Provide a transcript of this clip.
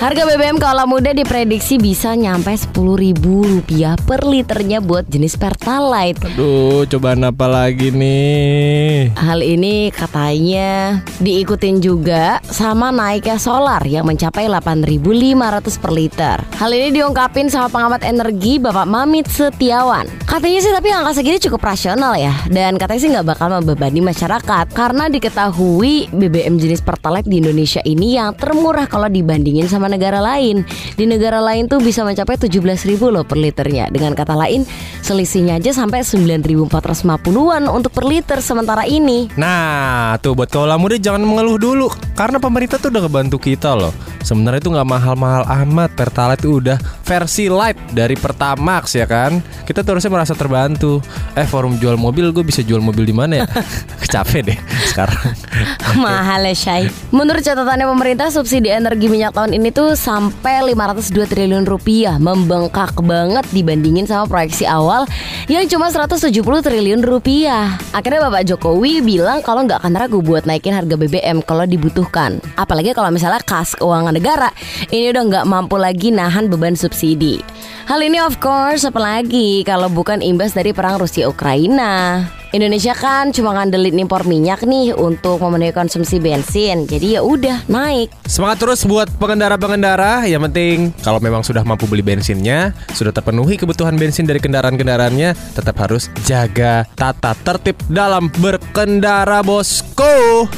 Harga BBM kala muda diprediksi bisa nyampe Rp10.000 per liternya buat jenis Pertalite. Aduh, cobaan apa lagi nih? Hal ini katanya diikutin juga sama naiknya solar yang mencapai 8.500 per liter. Hal ini diungkapin sama pengamat energi Bapak Mamit Setiawan. Katanya sih tapi angka segini cukup rasional ya dan katanya sih nggak bakal membebani masyarakat karena diketahui BBM jenis Pertalite di Indonesia ini yang termurah kalau dibandingin sama negara lain. Di negara lain tuh bisa mencapai 17.000 loh per liternya. Dengan kata lain, selisihnya aja sampai 9.450-an untuk per liter sementara ini. Nah, tuh buat kaula muda jangan mengeluh dulu karena pemerintah tuh udah ngebantu kita loh. Sebenarnya itu nggak mahal-mahal amat. Pertalite itu udah versi light dari Pertamax ya kan. Kita tuh harusnya merasa terbantu. Eh, forum jual mobil gue bisa jual mobil di mana ya? Capek deh sekarang. Mahal ya Syai Menurut catatannya pemerintah subsidi energi minyak tahun ini tuh sampai 502 triliun rupiah Membengkak banget dibandingin sama proyeksi awal yang cuma 170 triliun rupiah Akhirnya Bapak Jokowi bilang kalau nggak akan ragu buat naikin harga BBM kalau dibutuhkan Apalagi kalau misalnya kas keuangan negara ini udah nggak mampu lagi nahan beban subsidi Hal ini of course apalagi kalau bukan imbas dari perang Rusia Ukraina Indonesia kan cuma ngandelin impor minyak nih untuk memenuhi konsumsi bensin. Jadi ya udah naik. Semangat terus buat pengendara-pengendara. Yang penting kalau memang sudah mampu beli bensinnya, sudah terpenuhi kebutuhan bensin dari kendaraan-kendaraannya, tetap harus jaga tata tertib dalam berkendara, bosku.